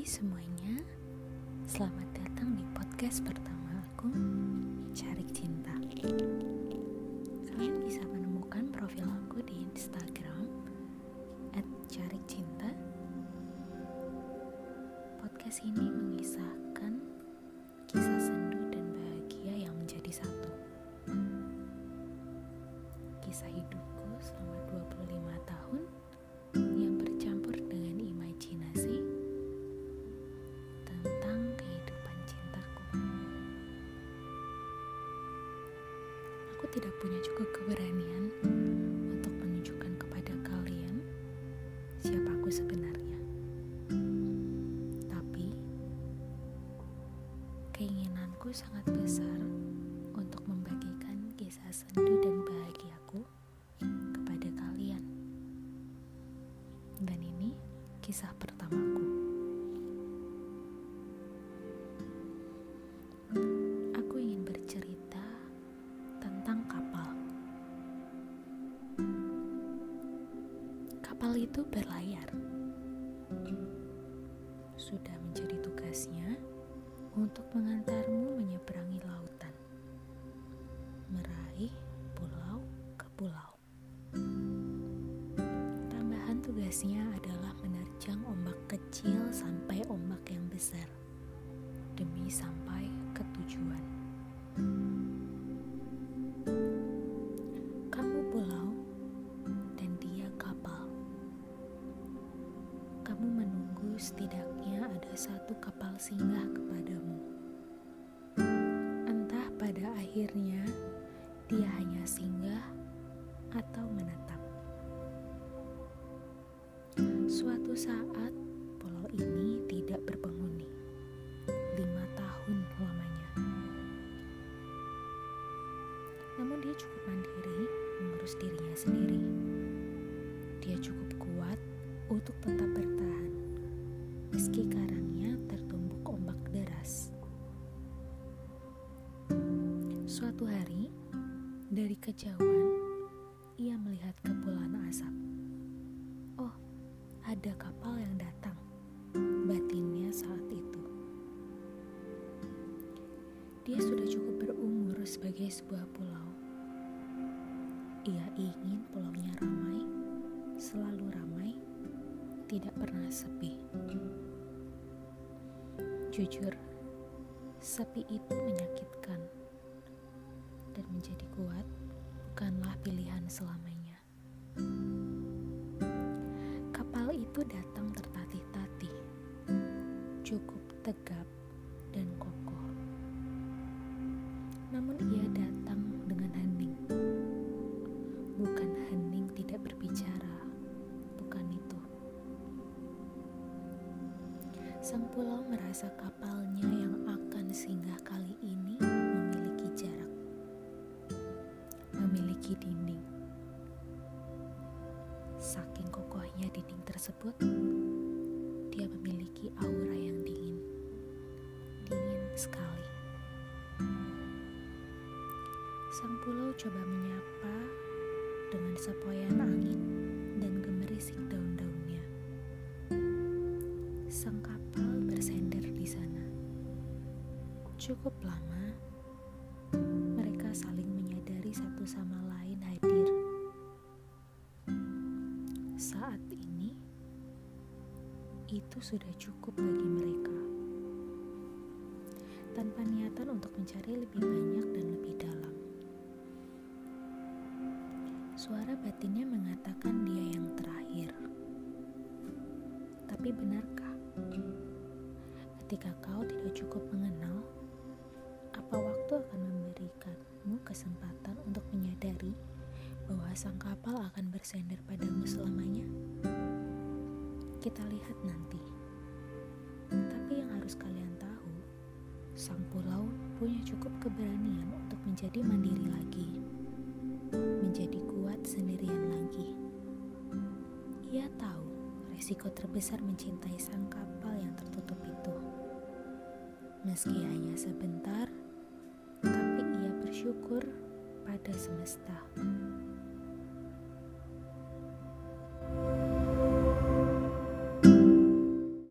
Semuanya, selamat datang di podcast pertama aku, Cari Cinta. Kalian bisa menemukan profil aku di Instagram @cari-cinta. Podcast ini mengisahkan kisah sendu dan bahagia yang menjadi satu. Kisah hidupku selama 25 tahun tidak punya cukup keberanian untuk menunjukkan kepada kalian siapa aku sebenarnya. Tapi keinginanku sangat besar untuk membagikan kisah sendu Kapal itu berlayar. Sudah menjadi tugasnya untuk mengantarmu menyeberangi lautan, meraih pulau ke pulau. Tambahan tugasnya adalah menerjang ombak kecil sampai ombak yang besar demi sampai ke tujuan. Kamu pulau satu kapal singgah kepadamu. Entah pada akhirnya dia hanya singgah atau menetap. Suatu saat pulau ini tidak berpenghuni. Lima tahun lamanya. Namun dia cukup mandiri mengurus dirinya sendiri. Dia cukup kuat untuk tetap bertahan meski karangnya Suatu hari, dari kejauhan, ia melihat kepulan asap. Oh, ada kapal yang datang, batinnya saat itu. Dia sudah cukup berumur sebagai sebuah pulau. Ia ingin pulaunya ramai, selalu ramai, tidak pernah sepi. Jujur, sepi itu menyakitkan menjadi kuat bukanlah pilihan selamanya. Kapal itu datang tertatih-tatih, cukup tegap dan kokoh. Namun ia datang dengan hening. Bukan hening tidak berbicara, bukan itu. Sang pulau merasa kapalnya yang akan singgah kali ini memiliki dinding. Saking kokohnya dinding tersebut, dia memiliki aura yang dingin, dingin sekali. Sang pulau coba menyapa dengan sepoyan angin dan gemerisik daun-daunnya. Sang kapal bersender di sana. Cukup lama, mereka saling menyadari satu sama lain itu sudah cukup bagi mereka. Tanpa niatan untuk mencari lebih banyak dan lebih dalam. Suara batinnya mengatakan dia yang terakhir. Tapi benarkah? Ketika kau tidak cukup mengenal, apa waktu akan memberikanmu kesempatan untuk menyadari bahwa sang kapal akan bersender padamu selamanya? Kita lihat nanti. Tapi yang harus kalian tahu, sang pulau punya cukup keberanian untuk menjadi mandiri lagi menjadi kuat sendirian lagi. Ia tahu resiko terbesar mencintai sang kapal yang tertutup itu. Meski hanya sebentar, tapi ia bersyukur pada semesta